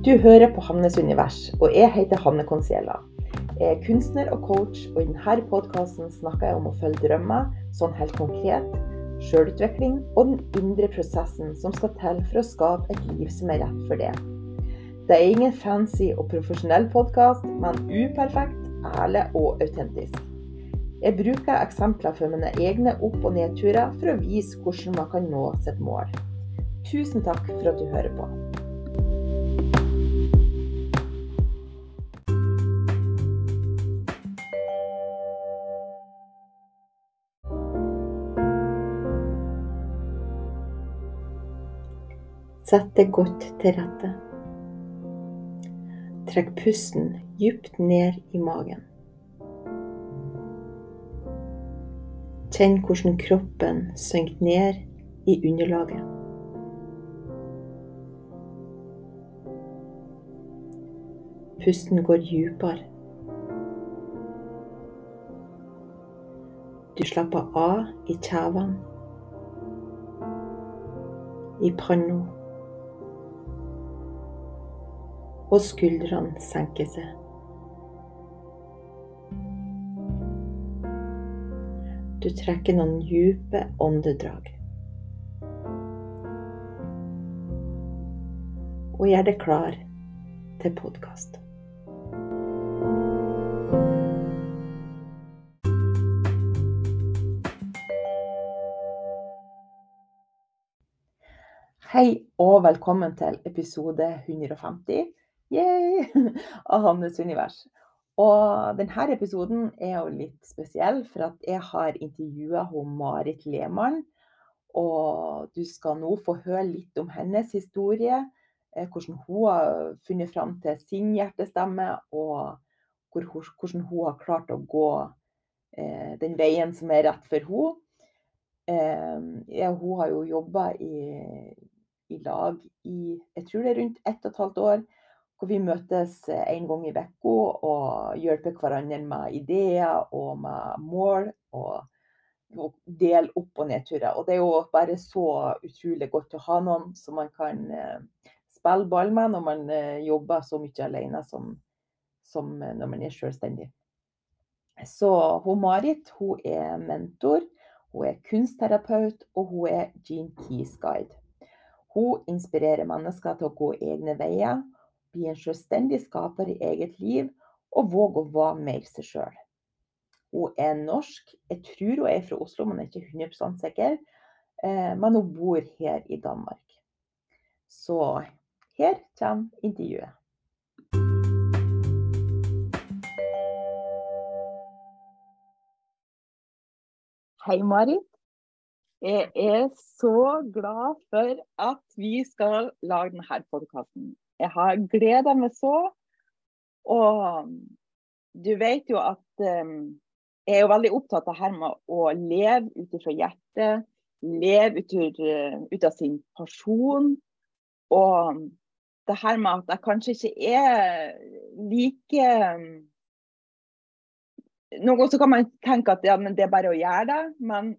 Du hører på Hannes univers, og jeg heter Hanne Conciella. Jeg er kunstner og coach, og i denne podkasten snakker jeg om å følge drømmer, sånn helt konkret, sjølutvikling og den indre prosessen som skal til for å skape et liv som er rett for det. Det er ingen fancy og profesjonell podkast, men uperfekt, ærlig og autentisk. Jeg bruker eksempler fra mine egne opp- og nedturer for å vise hvordan man kan nå sitt mål. Tusen takk for at du hører på. Sett deg godt til rette. Trekk pusten dypt ned i magen. Kjenn hvordan kroppen synker ned i underlaget. Pusten går dypere. Du slapper av i kjevene, i panna, og skuldrene senker seg. Du trekker noen dype åndedrag. Og gjør deg klar til podkast. Hei og velkommen til episode 150 Yay! av Hannes univers. Og denne episoden er jo litt spesiell, for at jeg har intervjua Marit Lehmann. Og du skal nå få høre litt om hennes historie. Eh, hvordan hun har funnet fram til sin hjertestemme, og hvordan hun har klart å gå eh, den veien som er rett for henne. Hun har jo jobba i, i, lag i jeg tror det er rundt ett og et halvt år hvor vi møtes eh, en gang i uka og hjelper hverandre med ideer og med mål. Og, og deler opp- og nedturer. Og det er jo bare så utrolig godt å ha noen som man kan eh, spille ball med når man eh, jobber så mye alene som, som når man er selvstendig. Så hun Marit hun er mentor, hun er kunstterapeut og hun er Gene Keys guide. Hun inspirerer mennesker til å gå egne veier bli en selvstendig skaper i eget liv og våge å være mer seg sjøl. Hun er norsk. Jeg tror hun er fra Oslo, men er ikke 100 sikker. Eh, men hun bor her i Danmark. Så her kommer intervjuet. Hei, Marit. Jeg er så glad for at vi skal lage denne podkasten. Jeg har gleda meg så. Og du vet jo at um, jeg er jo veldig opptatt av her med å leve ut ifra hjertet. Leve ut, uh, ut, av sin pasjon. Og det her med at jeg kanskje ikke er like um, Noen ganger kan man tenke at ja, det er bare å gjøre det, men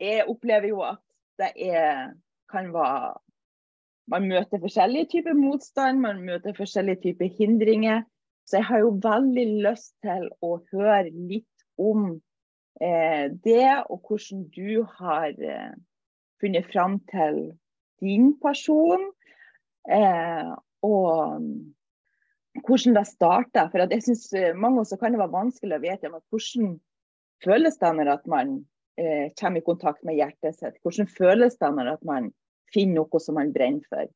jeg opplever jo at det er, kan være man møter forskjellige typer motstand, man møter forskjellige typer hindringer. Så jeg har jo veldig lyst til å høre litt om eh, det, og hvordan du har eh, funnet fram til din person. Eh, og hvordan det starta. For jeg synes eh, mange ganger kan det være vanskelig å vite hvordan føles det når man eh, kommer i kontakt med hjertet sitt. Hvordan føles det når man finne noe som man brenner for.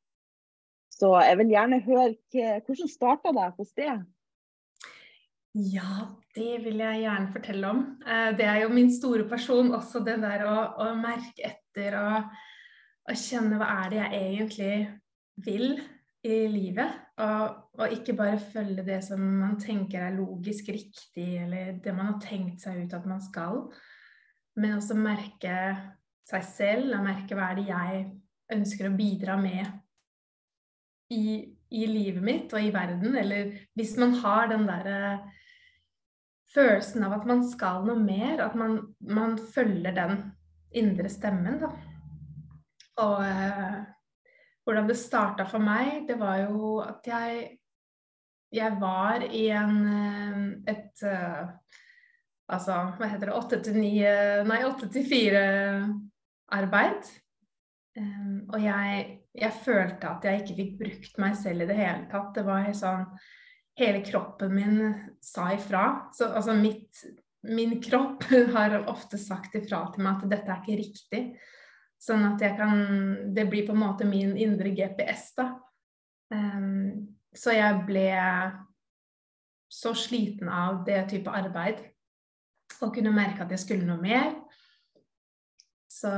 Så jeg vil gjerne høre hvordan starta det hos deg? Ja, det vil jeg gjerne fortelle om. Eh, det er jo min store person også, det der å, å merke etter og, og, kjenne hva er det jeg egentlig vil i livet. Og, og, ikke bare følge det som man tenker er logisk riktig, eller det man har tenkt seg ut at man skal, men også merke seg selv og merke hva er det jeg ønsker å bidra med i, i, livet mitt og i verden. Eller hvis man har den derre følelsen av at man skal noe mer, at man, man følger den indre stemmen, da. Og, hvordan det starta for meg, det var jo at jeg Jeg var i en eh, et eh, Altså, hva heter det Åtte til ni Nei, åtte til fire-arbeid. Um, og jeg, jeg, følte at jeg ikke fikk brukt meg selv i det hele tatt. Det var sånn Hele kroppen min sa ifra. Så altså mitt, min kropp har ofte sagt ifra til meg at dette er ikke riktig. Sånn at jeg kan Det blir på en måte min indre GPS, da. Um, så jeg ble så sliten av det type arbeid og kunne merke at jeg skulle noe mer. Så,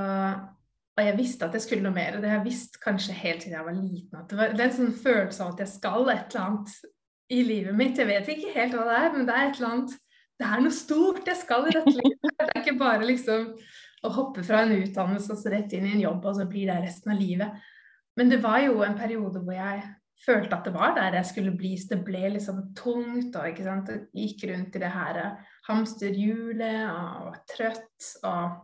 og jeg visste at jeg skulle noe mer, det har jeg visst kanskje helt siden jeg var liten. At det, var, det er en sånn følelse av at jeg skal et eller annet i livet mitt. Jeg vet ikke helt hva det er, men det er et eller annet Det er noe stort jeg skal i dette livet. Det er ikke bare liksom å hoppe fra en utdannelse og så rett inn i en jobb, og så blir det resten av livet. Men det var jo en periode hvor jeg følte at det var der jeg skulle bli. Så det ble liksom tungt. og ikke sant? Jeg gikk rundt i det her hamsterhjulet og var trøtt. Og,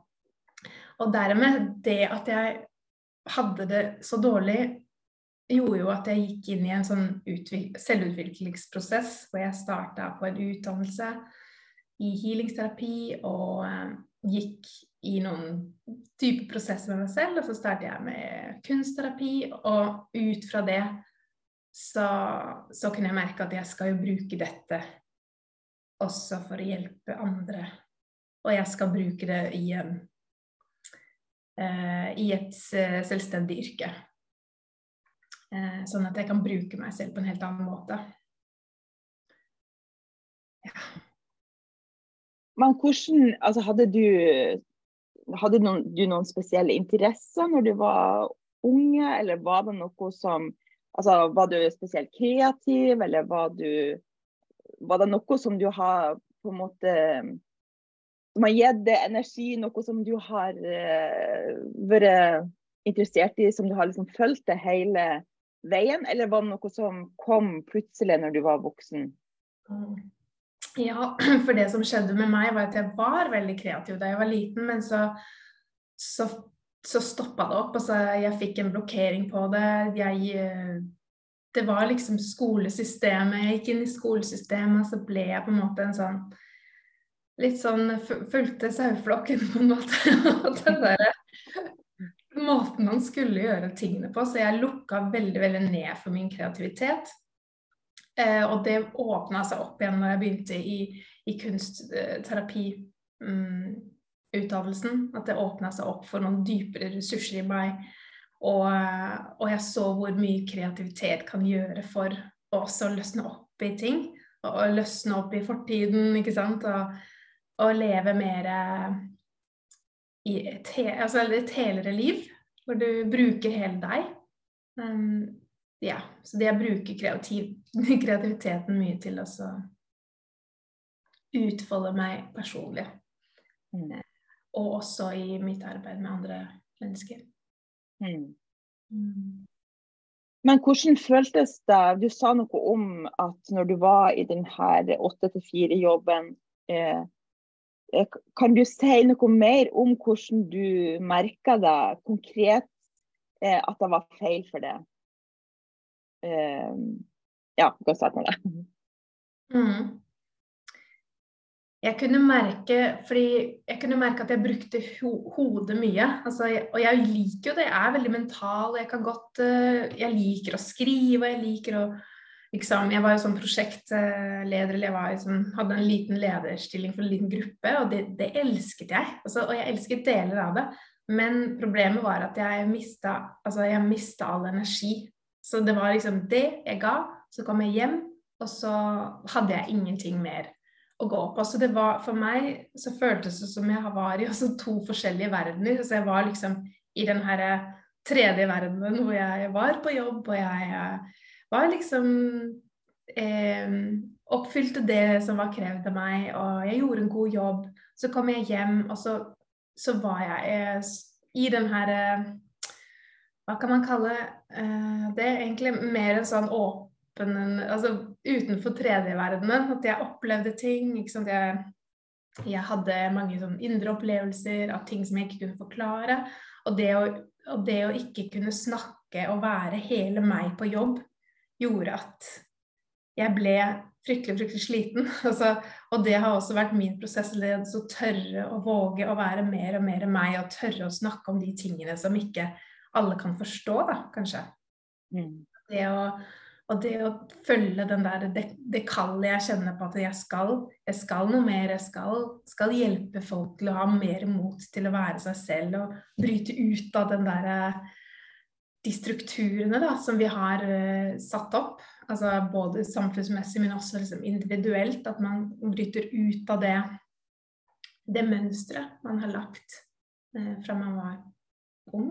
og dermed det at jeg hadde det så dårlig, gjorde jo at jeg gikk inn i en sånn selvutviklingsprosess hvor jeg starta på en utdannelse i healingsterapi og eh, gikk i noen type prosesser med meg selv. Og så startet jeg med kunstterapi, og ut fra det så, så kunne jeg merke at jeg skal jo bruke dette også for å hjelpe andre. Og jeg skal bruke det i, en, i et uh, selvstendig yrke. Uh, sånn at jeg kan bruke meg selv på en helt annen måte. Ja. Men hvordan Altså, hadde du hadde noen, du noen spesielle interesser når du var unge, eller var det noe som Altså, var du spesielt kreativ, eller var du Var det noe som du har på en måte Som har gitt deg energi, noe som du har uh, vært interessert i, som du har liksom fulgt det hele veien, eller var det noe som kom plutselig når du var voksen? Mm. Ja, for det som skjedde med meg, var at jeg var veldig kreativ da jeg var liten, men så, så, så stoppa det opp. Altså, jeg fikk en blokkering på det. Jeg, eh, det var liksom skolesystemet. Jeg gikk inn i skolesystemet, og så ble jeg på en måte en sånn Litt sånn fulgte saueflokken, på en måte. Der måten man skulle gjøre tingene på. Så jeg lukka veldig, veldig ned for min kreativitet. Eh, og det åpna seg opp igjen når jeg begynte i, i kunstterapiutdannelsen. Mm, at det åpna seg opp for noen dypere ressurser i meg. Og, og, jeg så hvor mye kreativitet kan gjøre for å også løsne opp i ting. Og løsne opp i fortiden, ikke sant. Og, og leve mer i et, altså et helere liv, hvor du bruker hele deg. Um, ja, så det å bruke kreativ, kreativiteten mye til å utfolde meg personlig. Mm. Og også i mitt arbeid med andre mennesker. Mm. Mm. Men hvordan føltes det Du sa noe om at når du var i denne åtte til fire-jobben eh, eh, Kan du si noe mer om hvordan du merka det konkret eh, at det var feil for deg? eh, Ja, kan starte med det. Mm. Jeg kunne merke fordi jeg kunne merke at jeg brukte ho hodet mye. Altså, og jeg liker jo det. Jeg er veldig mental. Jeg kan godt Jeg liker å skrive, og jeg liker å liksom, Jeg var jo sånn prosjektleder, eller jeg var, sånn, hadde en liten lederstilling for en liten gruppe, og det, det elsket jeg. Altså, og jeg elsket deler av det. Men problemet var at jeg mista altså, all energi så det var liksom det jeg ga. Så kom jeg hjem, og så hadde jeg ingenting mer å gå på. Så det var for meg så føltes det som jeg var i altså to forskjellige verdener. Så jeg var liksom i den herre tredje verdenen hvor jeg var på jobb, og jeg var liksom eh, Oppfylte det som var krevd av meg, og jeg gjorde en god jobb. Så kom jeg hjem, og så, så var jeg eh, i den her eh, hva kan man kalle eh, det? egentlig mer en sånn åpen Altså utenfor tredjeverdenen. At jeg opplevde ting. ikke sant, jeg, jeg hadde mange sånn indre opplevelser av ting som jeg ikke kunne forklare. Og det, å, og det å ikke kunne snakke og være hele meg på jobb, gjorde at jeg ble fryktelig, fryktelig sliten. Altså, og det har også vært min prosess. Det å tørre å våge å være mer og mer meg, og tørre å snakke om de tingene som ikke alle kan forstå, da, kanskje. Mm. Det å, og det å følge den der, det, det kallet jeg kjenner på at jeg skal, jeg skal noe mer, jeg skal, skal, hjelpe folk til å ha mer mot til å være seg selv og bryte ut av den der, de strukturene da, som vi har uh, satt opp altså både samfunnsmessig, men også liksom individuelt. At man bryter ut av det, det mønsteret man har lagt uh, fra man var ung.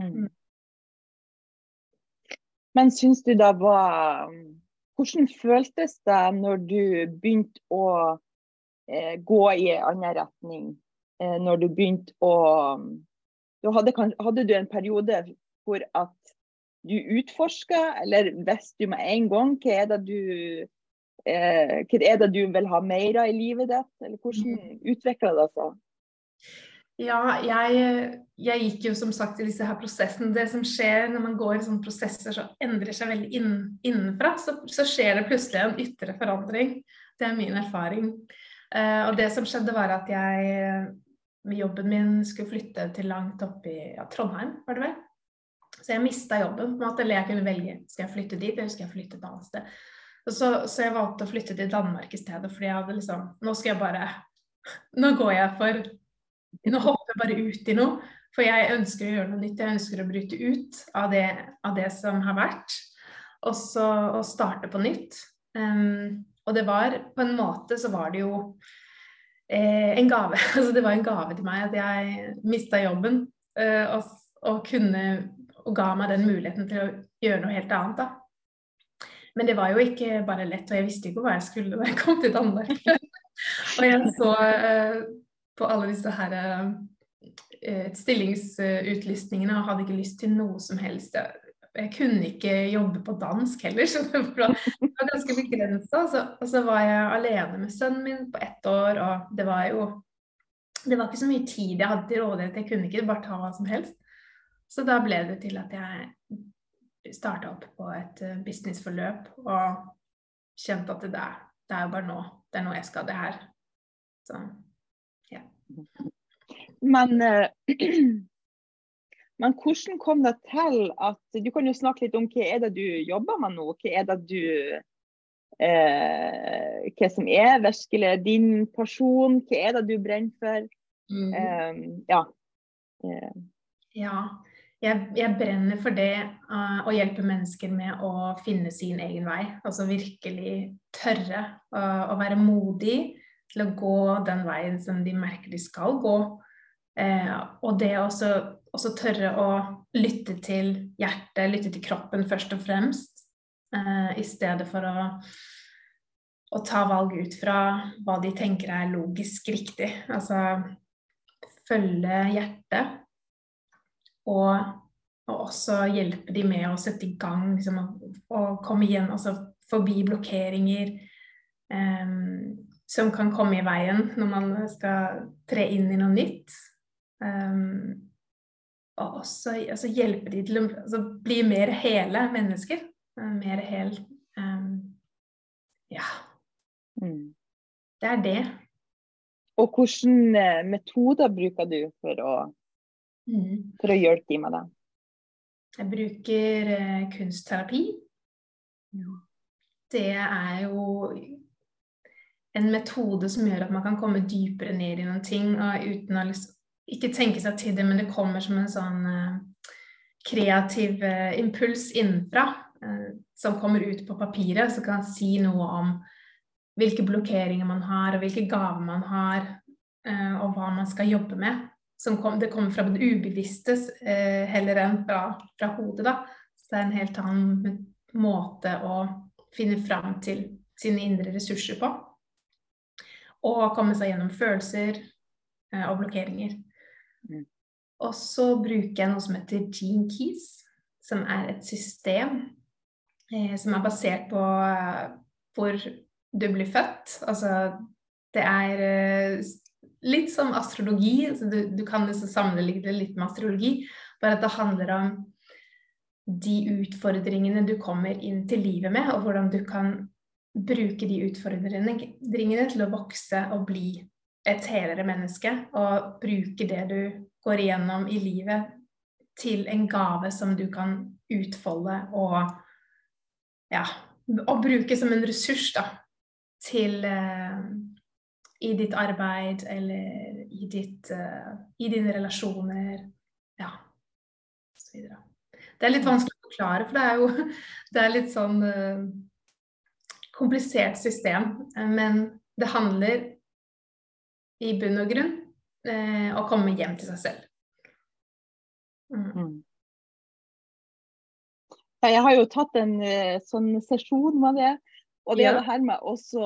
Mm. mm. Men syns du da var Hvordan føltes det når du begynte å eh, gå i en annen retning? Eh, når du begynte å du hadde, hadde, du en periode hvor at du utforsker, eller hvis du med en gang hva er det du eh, hva er det du vil ha mer av i livet ditt, eller hvordan mm. utvikler det seg? Ja, jeg, jeg, gikk jo som sagt i disse her prosessene. Det som skjer når man går i sånne prosesser som endrer seg veldig inn, innenfra, så, så, skjer det plutselig en ytre forandring. Det er min erfaring. Eh, og det som skjedde, var at jeg med jobben min skulle flytte til langt opp i ja, Trondheim, var det vel. Så jeg mista jobben. på en måte, Eller jeg kunne velge skal jeg flytte dit eller skal jeg flytte et annet sted. Så, så, jeg valgte å flytte til Danmark i stedet, fordi jeg hadde liksom Nå skal jeg bare Nå går jeg for Nå hopper jeg bare ut i noe. For jeg ønsker å gjøre noe nytt. Jeg ønsker å bryte ut av det, av det som har vært. Og så og starte på nytt. Um, og det var På en måte så var det jo eh, en gave. Altså det var en gave til meg at jeg mista jobben. Uh, og, og kunne og ga meg den muligheten til å gjøre noe helt annet. da. Men det var jo ikke bare lett, og jeg visste ikke hva jeg skulle da jeg kom til Danmark. og jeg så uh, på alle disse her uh, stillingsutlysningene og hadde ikke lyst til noe som helst. Jeg, jeg kunne ikke jobbe på dansk heller, så det var, ganske begrensa. Og så var jeg alene med sønnen min på ett år, og det var jo det var ikke så mye tid jeg hadde til rådighet. Jeg kunne ikke bare ta hva som helst. Så da ble det til at jeg starta opp på et eh, businessforløp og kjente at det, der, det er jo bare nå. Det er nå jeg skal det her. Så ja. Men, uh, men hvordan kom det til at Du kan jo snakke litt om hva er det du jobber med nå? Hva er det du uh, Hva som er virkelig din person? Hva er det du brenner for? Mm. Uh, ja. ja jeg, jeg, brenner for det uh, å hjelpe mennesker med å finne sin egen vei. Altså virkelig tørre uh, å være modig til å gå den veien som de merker de skal gå. Uh, og det å også tørre å lytte til hjertet, lytte til kroppen først og fremst, i stedet for å, å ta valg ut fra hva de tenker er logisk riktig. Altså følge hjertet og, og, også hjelpe de med å sette i gang liksom, og, komme igjen altså forbi blokkeringer um, som kan komme i veien når man skal tre inn i noe nytt. Um, og også altså, hjelpe de til å altså, bli mer hele mennesker. Uh, mer hel um, Ja. Mm. Det er det. Og hvilke eh, metoder bruker du for å Mm. for å hjelpe dem med det? Jeg bruker eh, kunstterapi. Ja. Det er jo en metode som gjør at man kan komme dypere ned i noen ting uten å liksom, ikke tenke seg til det, men det kommer som en sånn eh, kreativ eh, impuls innenfra uh, som kommer ut på papiret, som kan si noe om hvilke blokkeringer man har, og hvilke gaver man har, og hva man skal jobbe med kom, det kommer fra det ubevisste eh, heller enn fra, fra, hodet. Da. Så det er en helt annen måte å finne fram til sine indre ressurser på. Og komme seg gjennom følelser eh, og blokkeringer. Mm. Og så bruker jeg noe som heter Gene Keys, som er et system eh, som er basert på eh, hvor du blir født. Altså det er eh, litt som astrologi. Du, du, kan liksom sammenligne det litt med astrologi. Bare at det handler om de utfordringene du kommer inn til livet med, og hvordan du kan bruke de utfordringene til å vokse og bli et helere menneske. Og bruke det du går igjennom i livet til en gave som du kan utfolde og ja, og bruke som en ressurs da, til uh, i ditt arbeid eller i, ditt, uh, i dine relasjoner. Ja, osv. Det er litt vanskelig å forklare, for det er jo det er litt sånn uh, komplisert system. Men det handler i bunn og grunn å komme hjem til seg selv. Mm. mm. Jeg har jo tatt en uh, sånn sesjon med det. Og det er ja. det her med også,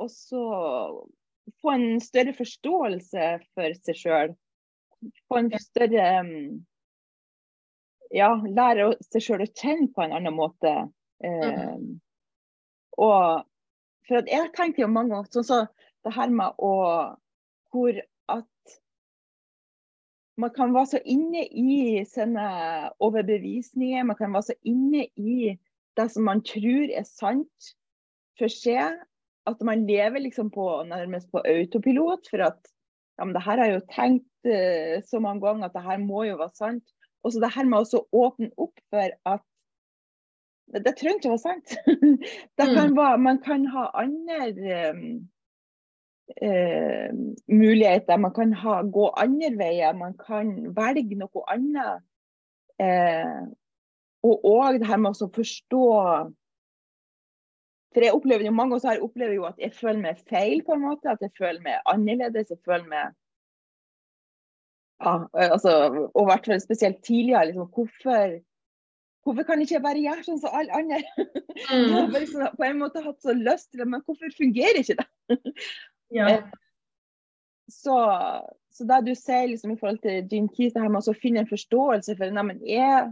også få en større forståelse for seg sjøl. Få en større um, Ja, lære seg sjøl å kjenne på en annen måte. Uh, mm. Og for jeg tenker jo mange ganger sånn så det her med å Hvor at man kan være så inne i sine overbevisninger, man kan være så inne i det som man tror er sant for seg, at man lever liksom på, nærmest på autopilot. For at ja, men det her har jeg jo tenkt uh, så mange ganger at det her må jo være sant. Og så det her med å åpne opp for at det, det trenger ikke å være sant. det kan mm. være, man kan ha andre um, uh, muligheter. Man kan ha, gå andre veier, man kan velge noe annet. Uh, og òg det her med å forstå For jeg opplever jo mange ganger opplever jo at jeg føler meg feil, på en måte. At jeg føler meg annerledes. Jeg føler meg ja, altså, Og i hvert fall spesielt tidligere. Liksom, hvorfor Hvorfor kan ikke jeg bare gjøre sånn som alle andre? Mm. Jeg har liksom, på en måte hatt så lyst til det, men hvorfor fungerer ikke det? Ja. Eh, så, så det du sier liksom, i forhold til Jean Keys, det her med å finne en forståelse for nei, men jeg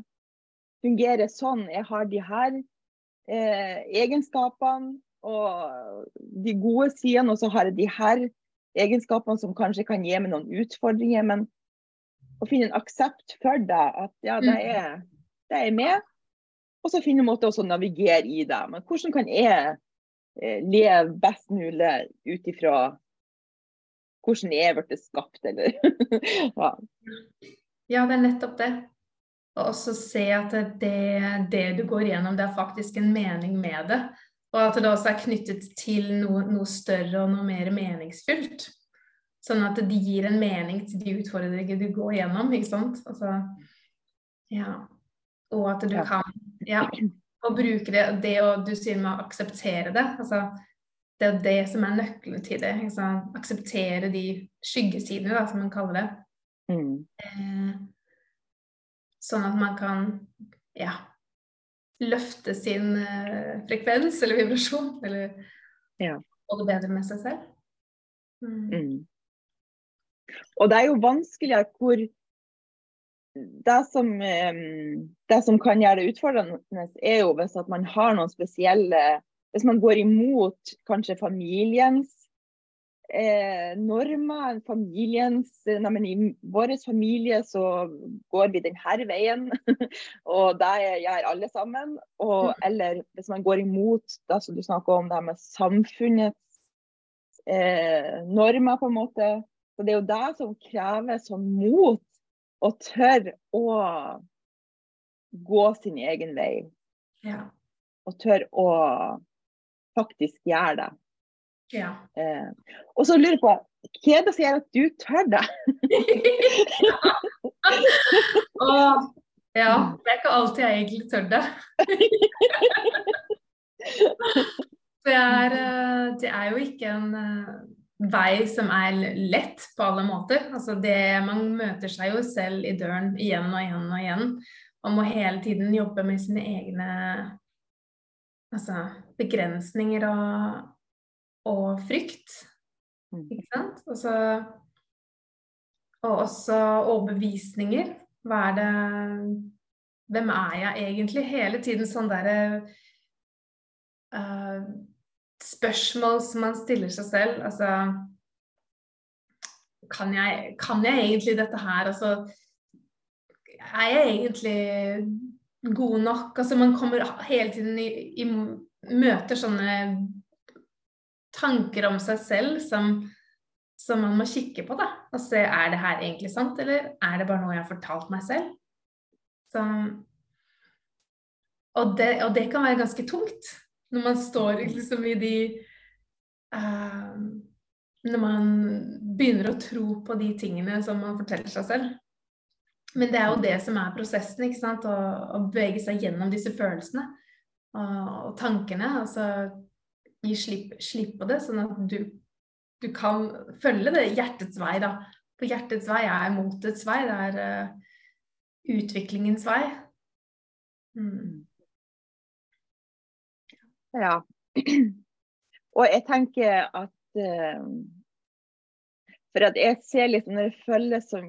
fungerer sånn, jeg har de her eh, egenskapene og de gode sidene, og så har jeg de her egenskapene som kanskje kan gi meg noen utfordringer. Men å finne en aksept for det, at ja, det mm. er, det er med. Og så finne en måte å navigere i det. Men hvordan kan jeg Eh, leve best mulig ut ifra hvordan jeg ble skapt, eller ja. ja, det er nettopp det. Og også se at det, det, du går igjennom, det er faktisk en mening med det. Og at det også er knyttet til noe, noe større og noe mer meningsfylt. Sånn at det gir en mening til de utfordringene du går igjennom, ikke sant. Altså, ja. Og at du kan Ja og bruke det, det og du sier med å akseptere det. altså Det er det som er nøkkelen til det. Akseptere de skyggesidene, da, som man kaller det. Mm. Eh, sånn at man kan ja, løfte sin uh, frekvens eller vibrasjon. Eller ja. få det bedre med seg selv. Mm. Mm. Og det er jo vanskeligere hvor det som, det som, kan gjøre det utfordrende, er jo hvis man har noen spesielle Hvis man går imot kanskje familiens eh, normer, familiens nei, men I vår familie så går vi denne veien, og det gjør alle sammen. Og, mm. eller hvis man går imot det som du snakker om, det med samfunnets eh, normer, på en måte. Så Det er jo det som krever sånn mot og tør å gå sin egen vei. Ja. Og tør å faktisk gjøre det. Ja. Eh, og så lurer jeg på hva er det som gjør at du tør det? Åh, ja, det er ikke alltid jeg egentlig tør det. det, er, eh, det er jo ikke en eh, vei som er lett på alle måter. Altså det, man møter seg jo selv i døren igjen og igjen og igjen. Man må hele tiden jobbe med sine egne altså, begrensninger og, og frykt. Mm. Ikke sant? Også, og også overbevisninger. Hva er det Hvem er jeg egentlig? Hele tiden sånn derre uh, spørsmål som man stiller seg selv. Altså kan jeg, kan jeg egentlig dette her? Altså, er jeg egentlig god nok? Altså, man kommer hele tiden i, i møter sånne tanker om seg selv som, som man må kikke på. da, og se er det her egentlig sant, eller er det bare noe jeg har fortalt meg selv. Så, og, det, og, det, kan være ganske tungt når man står liksom i de uh, Når man begynner å tro på de tingene som man forteller seg selv. Men det er jo det som er prosessen, ikke sant? Å, å bevege seg gjennom disse følelsene og, og tankene. Altså gi slipp, slipp, på det, sånn at du, du, kan følge det hjertets vei, da. For hjertets vei er motets vei. Det er uh, utviklingens vei. Mm. Ja. Og jeg tenker at uh, For at jeg ser litt når jeg følger som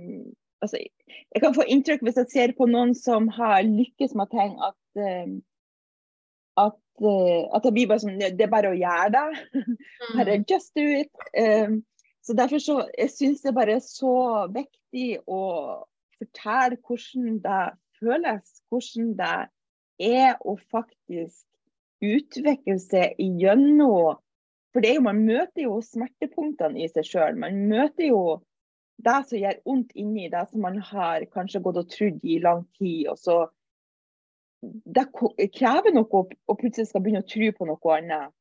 altså, Jeg kan få inntrykk hvis jeg ser på noen som har lykkes med ting, at uh, at, uh, at, det blir bare sånn Det er bare å gjøre det. bare mm. just do it. Um, så derfor så jeg syns det bare er så viktig å fortelle hvordan det føles, hvordan det er å faktisk utvikle seg gjennom For det er jo, man møter jo smertepunktene i seg sjøl. Man møter jo det som gjør vondt inni det som man har kanskje gått og trodd i lang tid. og så det krever noe å plutselig skal begynne å tro på noe annet.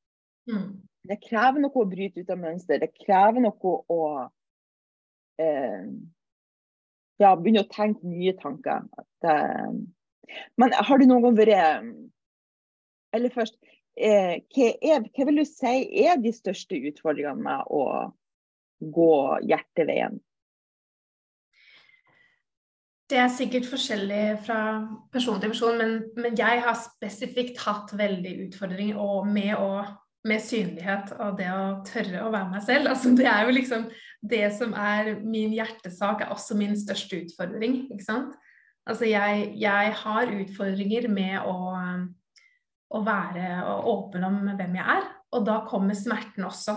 Mm. Det krever noe å bryte ut av mønster. Det krever noe å eh, ja, begynne å tenke nye tanker. At, eh, men har du noen gang vært Eller først, eh, hva, er, hva, vil du si er de største utfordringene med å gå hjerteveien? Det er sikkert forskjellig fra person til person, men, men jeg har spesifikt hatt veldig utfordringer med, med, synlighet og det å tørre å være meg selv. Altså, det er jo liksom det som er min hjertesak, er også min største utfordring. ikke sant? Altså, jeg, jeg har utfordringer med å, å være åpen om hvem jeg er, og da kommer smerten også.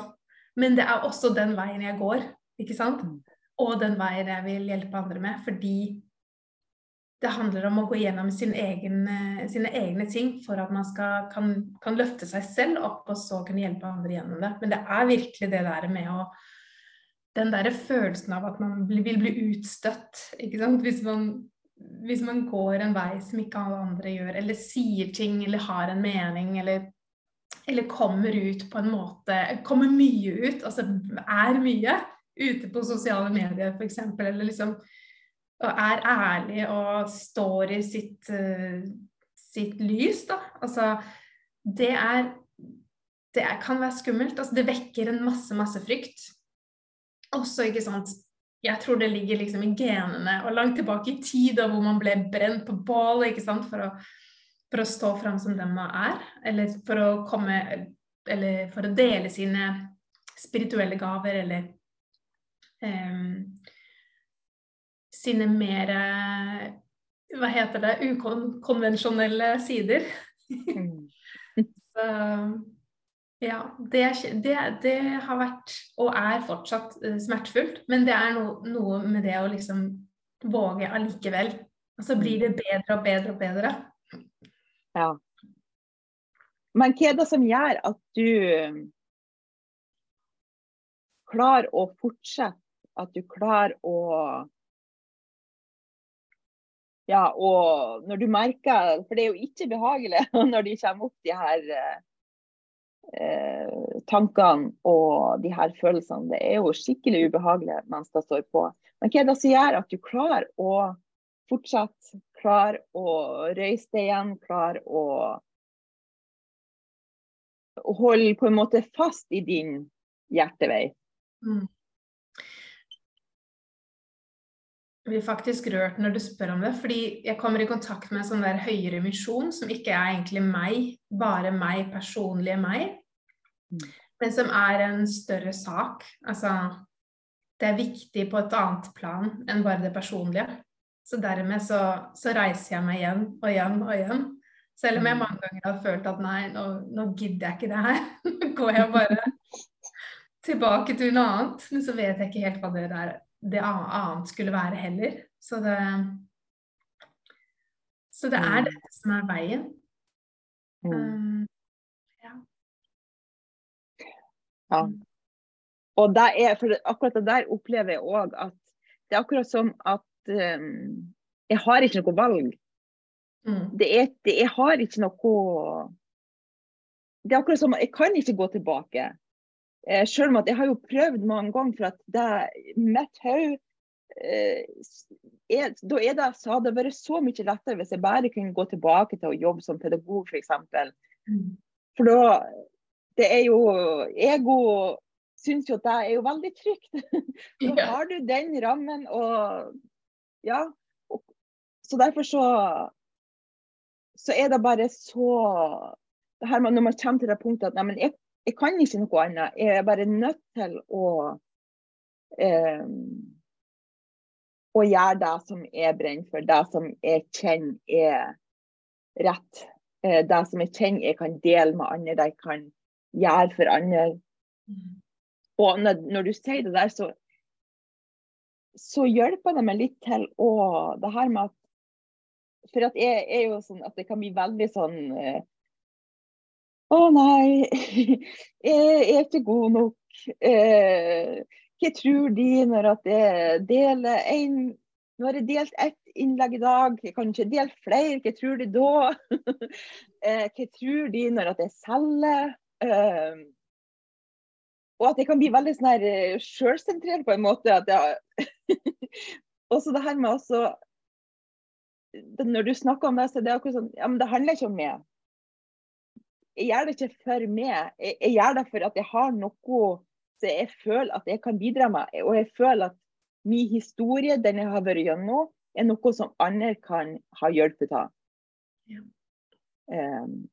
Men det er også den veien jeg går, ikke sant? Mm. Og den veien jeg vil hjelpe andre med, fordi det handler om å gå gjennom sin egen, eh, sine egne ting for at man skal, kan, kan, løfte seg selv opp og så kunne hjelpe andre gjennom det. Men det er virkelig det der med å Den derre følelsen av at man vil bli utstøtt. ikke sant? Hvis man, hvis man går en vei som ikke alle andre gjør, eller sier ting eller har en mening, eller, eller kommer ut på en måte Kommer mye ut, altså er mye ute på sosiale medier f.eks., eller liksom og er ærlig og står i sitt, uh, sitt lys, da. Altså, det er Det kan være skummelt. Altså, det vekker en masse, masse frykt. Også, ikke sant Jeg tror det ligger liksom i genene og langt tilbake i tid, hvor man ble brent på bålet, ikke sant, for å, for å stå fram som den man er. Eller for å komme Eller for å dele sine spirituelle gaver, eller um, sine mer Hva heter det ukonvensjonelle sider. Mm. Så ja, det, det, det, har vært og er fortsatt eh, smertefullt. Men det er no, noe med det å liksom våge allikevel. Og så blir det bedre og bedre og bedre. Ja. Men hva er det som gjør at du klarer å fortsette? At du klarer å ja, og når du merker For det er jo ikke behagelig når de kommer opp, de her eh, tankene og de her følelsene. Det er jo skikkelig ubehagelig mens det står på. Men hva er det som gjør at du klarer å fortsette, klarer å røyse deg igjen, klarer å holde på en måte fast i din hjertevei? Mm. Jeg blir faktisk rørt når du spør om det, fordi jeg kommer i kontakt med en sånn der høyere misjon som ikke er egentlig meg, bare meg, personlige meg, mm. men som er en større sak. Altså det er viktig på et annet plan enn bare det personlige. Så dermed så, så reiser jeg meg igjen og igjen og igjen. Selv om jeg mm. mange ganger har følt at nei, nå, nå gidder jeg ikke det her. Nå går jeg bare tilbake til noe annet. Men så vet jeg ikke helt hva det der det annet skulle være heller. Så det, så det er Mm. dette som er veien. Mm. Um, Ja. Og det er, for akkurat det der opplever jeg òg at det er akkurat som at um, jeg har ikke noe valg. mm, Det er, det, jeg har ikke noe Det er akkurat som at jeg kan ikke gå tilbake. Eh, selv om at jeg har jo prøvd mange ganger for at det mitt hode eh, er, Da er det, så hadde det vært så mye lettere hvis jeg bare kunne gå tilbake til å jobbe som pedagog, f.eks. mm, For da Det er jo Ego syns jo at det er jo veldig trygt. Da har du den rammen og Ja. Og, så derfor så Så er det bare så det her Når man kommer til det punktet at nei, men jeg, jeg kan ikke noe annet. Jeg er bare nødt til å eh, å gjøre det som jeg brenner for, det som jeg kjenner er rett. Eh, det som jeg kjenner jeg kan dele med andre, det jeg kan gjøre for andre. Mm, Og når, når du sier det der, så, så hjelper det meg litt til å Det her med at For at jeg er jo sånn at det kan bli veldig sånn eh, Å nei, jeg er ikke god nok. Eh, hva tror de når jeg deler en Nå har jeg delt ett innlegg i dag, jeg kan ikke dele flere. Hva tror de da? eh, hva tror de når jeg selger? Eh, og at jeg kan bli veldig sånn sjølsentrert på en måte. Også det her med også Når du snakker om det, så er det akkurat sånn Ja, men det handler ikke om meg. Jeg gjør det ikke for meg. Jeg, jeg gjør det for at jeg har noe som jeg føler at jeg kan bidra med. Og jeg føler at min historie, den jeg har vært gjennom, er noe som andre kan ha hjulpet av. Ja. Um,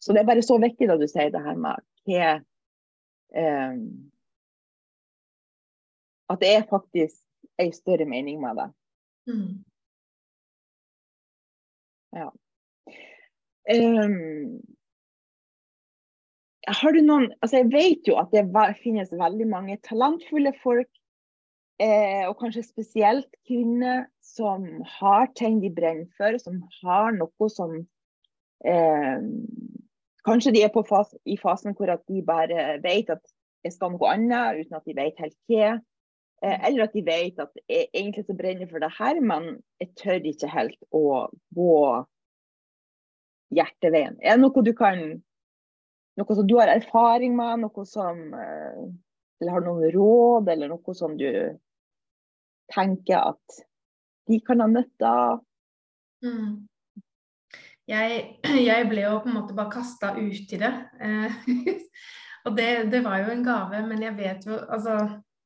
så det er bare så viktig da du sier det her med hva um, At det er faktisk en større mening med det. mm, Um, har du noen altså Jeg vet jo at det finnes veldig mange talentfulle folk, eh, og kanskje spesielt kvinner, som har ting de brenner for, som har noe som eh, Kanskje de er på fas, i fasen hvor at de bare vet at jeg skal noe annet, uten at de vet helt hva. Eh, eller at de vet at jeg egentlig så brenner for det her, men jeg tør ikke helt å gå hjerteveien. Er det noe du kan Noe som du har erfaring med, noe som eh, Eller har noen råd, eller noe som du tenker at de kan ha nytte av? mm. Jeg, jeg ble jo på en måte bare kasta ut i det. Eh, og det, det var jo en gave, men jeg vet jo Altså,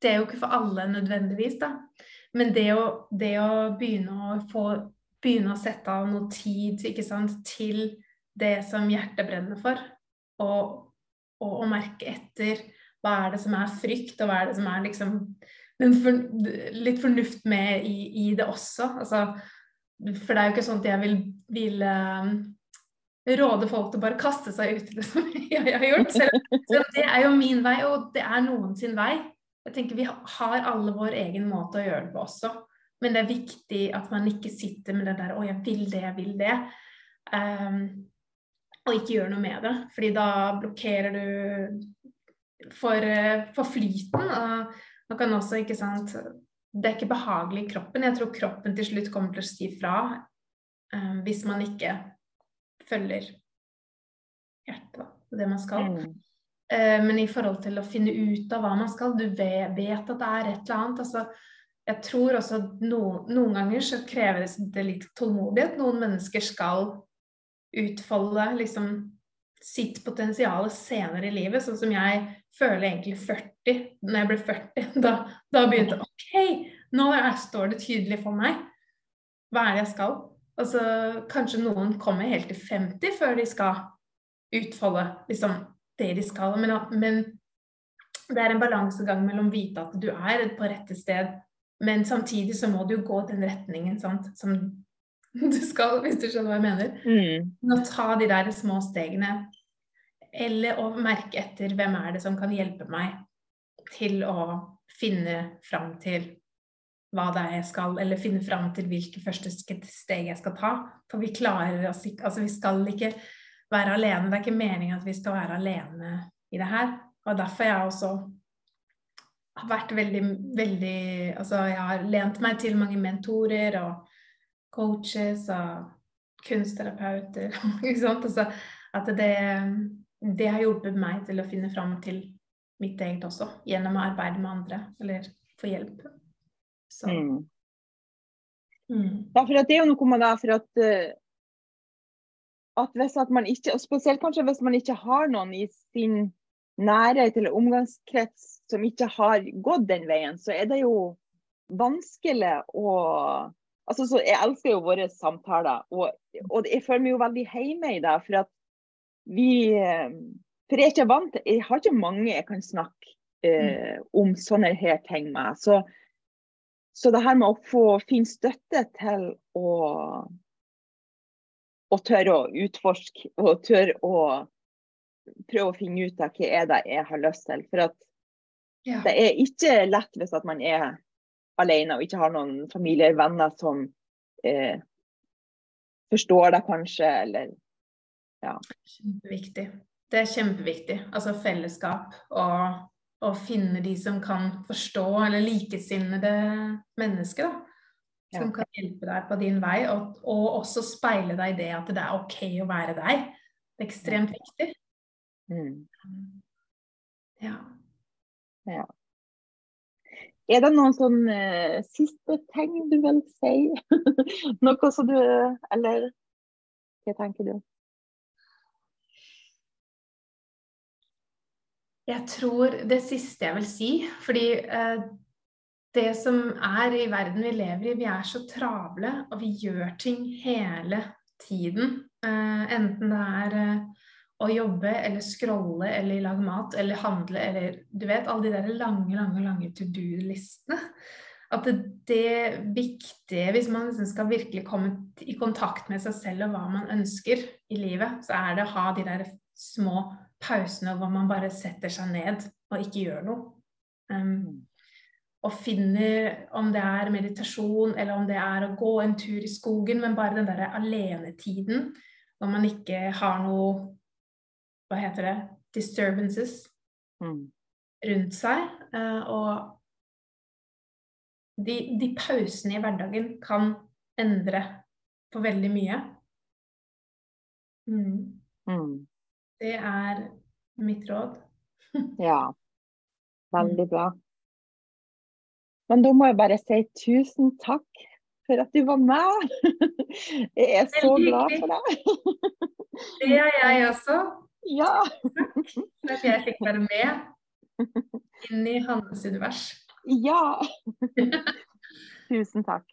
det er jo ikke for alle nødvendigvis, da. Men det å, det å begynne å få Begynne å sette av noe tid sant, til det som hjertet brenner for, og, og, og merke etter hva er det som er frykt, og hva er det som er liksom for, litt fornuft med i, i det også. Altså, for det er jo ikke sånn at jeg vil, vil eh, råde folk til å bare kaste seg ut i det som jeg har gjort. Selv, selv det er jo min vei, og det er noen sin vei. Jeg tenker Vi har alle vår egen måte å gjøre det på også. Men det er viktig at man ikke sitter med det der 'Å, jeg vil det, jeg vil det'. Um, og ikke gjør noe med det. Fordi da blokkerer du for, eh, for flyten. Og man kan også, ikke sant Det er ikke behagelig i kroppen. Jeg tror kroppen til slutt kommer til å si fra um, hvis man ikke følger hjertet, og Det man skal. Mm. Uh, men i forhold til å finne ut av hva man skal, du vet, vet at det er et eller annet. altså jeg tror også at noen, ganger så kreves det litt tålmodighet. Noen mennesker skal utfolde liksom sitt potensial senere i livet, sånn som jeg føler egentlig 40. Når jeg ble 40, da, da begynte OK, nå er, står det tydelig for meg. Hva er det jeg skal? Altså, kanskje noen kommer helt til 50 før de skal utfolde liksom, det de skal. Men, men det er en balansegang mellom å vite at du er på rette sted, men samtidig så må du jo gå den retningen sant, som du skal, hvis du skjønner hva jeg mener. Mm. Å ta de der små stegene. Eller å merke etter hvem er det som kan hjelpe meg til å finne fram til hva det er jeg skal, eller finne fram til hvilke første steg jeg skal ta. For vi klarer oss ikke Altså, vi skal ikke være alene. Det er ikke meningen at vi skal være alene i det her. Og derfor er jeg også har vært veldig, veldig Altså, jeg har lent meg til mange mentorer og coaches og kunstterapeuter. ikke sant? Altså, at det, det har hjulpet meg til å finne fram til mitt eget også, gjennom å arbeide med andre eller få hjelp. Så. Mm. Mm. Ja, for det er jo noe med det for at, eh, at hvis at man ikke, og spesielt kanskje hvis man ikke har noen i sin nærhet eller omgangskrets som ikke har gått den veien, så er det jo vanskelig å altså så Jeg elsker jo våre samtaler, og, og jeg føler meg jo veldig hjemme i det. For at vi For jeg er ikke vant til Jeg har ikke mange jeg kan snakke eh, mm. om sånne her ting med. Så så det her med å få finne støtte til å, å tørre å utforske og tørre å prøve å finne ut av hva er det jeg har lyst til. For at ja. det er ikke lett hvis at man er alene og ikke har noen familie eller venner som eh, forstår deg kanskje, eller ja. Kjempeviktig. Det er kjempeviktig. Altså fellesskap og å finne de som kan forstå, eller likesinnede mennesker. da. Som ja. kan hjelpe deg på din vei, og, og, også speile deg i det at det er OK å være deg. Det er ekstremt viktig. Mm. Ja. ja. Er det noen sånn uh, siste ting du vil si? Noe som du Eller hva tenker du? Jeg tror det siste jeg vil si, fordi eh, det som er i verden vi lever i, vi er så travle, og vi gjør ting hele tiden. Eh, enten det er eh, å jobbe eller scrolle eller lage mat eller handle eller Du vet alle de der lange, lange, lange to do-listene. At det, det viktige, hvis man liksom skal virkelig komme i kontakt med seg selv og hva man ønsker i livet, så er det å ha de der små pausene hvor man bare setter seg ned og ikke gjør noe. Um, og finner om det er meditasjon eller om det er å gå en tur i skogen, men bare den derre alenetiden når man ikke har noe Hva heter det? Disturbances mm. rundt seg. Uh, og de, de pausene i hverdagen kan endre på veldig mye. Mm. Mm. Det er mitt råd. ja. Veldig bra. Men da må jeg bare si tusen takk for at du var med. Jeg er så glad for deg. Det er jeg også. Ja. Takk for at jeg fikk være med inn i Hannes univers. Ja. Tusen takk.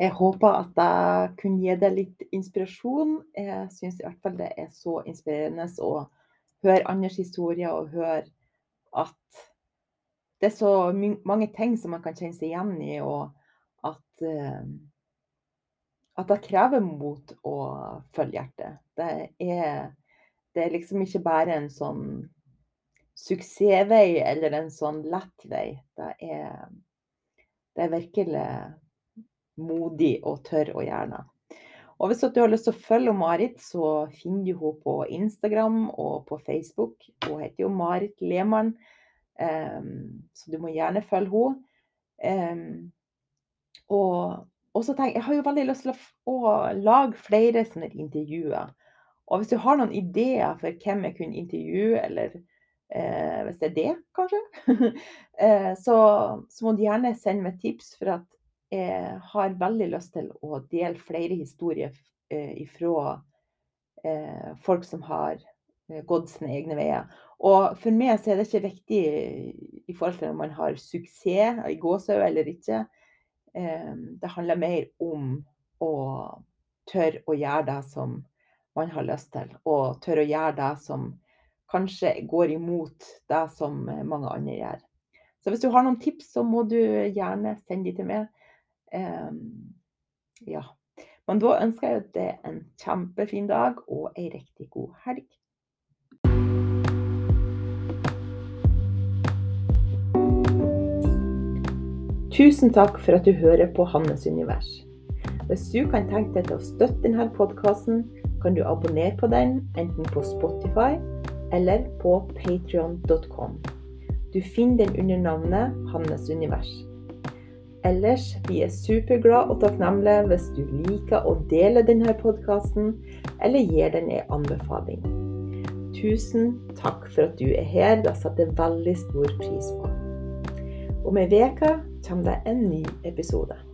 Jeg håper at jeg kunne gi deg litt inspirasjon. Jeg syns i hvert fall det er så inspirerende å høre andres historier og høre at det er så mange ting som man kan kjenne seg igjen i, og at, uh, at det krever mot å følge hjertet. Det er, det er liksom ikke bare en sånn suksessvei eller en sånn lett vei. Det er, det er virkelig modig og tørr å gjøre det. Og hvis du har lyst til å følge Marit, så finner du henne på Instagram og på Facebook. Hun heter jo Marit Lehmann, um, så du må gjerne følge henne. Um, og, og så tenker jeg har jo veldig lyst til å, å lage flere sånne intervjuer. Og hvis du har noen ideer for hvem jeg kunne intervjue, eller eh, hvis det er det, kanskje, eh, så, så, må du gjerne sende meg tips. For at jeg har veldig lyst til å dele flere historier eh, fra eh, folk som har eh, gått sine egne veier. Og for meg så er det ikke viktig i forhold til om man har suksess i gåsehud eller ikke. Det handler mer om å tørre å gjøre det som man har lyst til, og tørre å gjøre det som kanskje går imot det som mange andre gjør. Så hvis du har noen tips, så må du gjerne sende de til meg. Um, ja. Men da ønsker jeg deg en kjempefin dag og ei riktig god helg. Tusen takk for at du hører på Hannes univers. Hvis du kan tenke deg til å støtte denne podkasten, kan du abonnere på den enten på Spotify eller på patrion.com. Du finner den under navnet Hannes univers. Ellers, vi er superglade og takknemlige hvis du liker å dele denne podkasten, eller gir den en anbefaling. Tusen takk for at du er her, det setter jeg veldig stor pris på. Om ei uke kommer det en ny episode.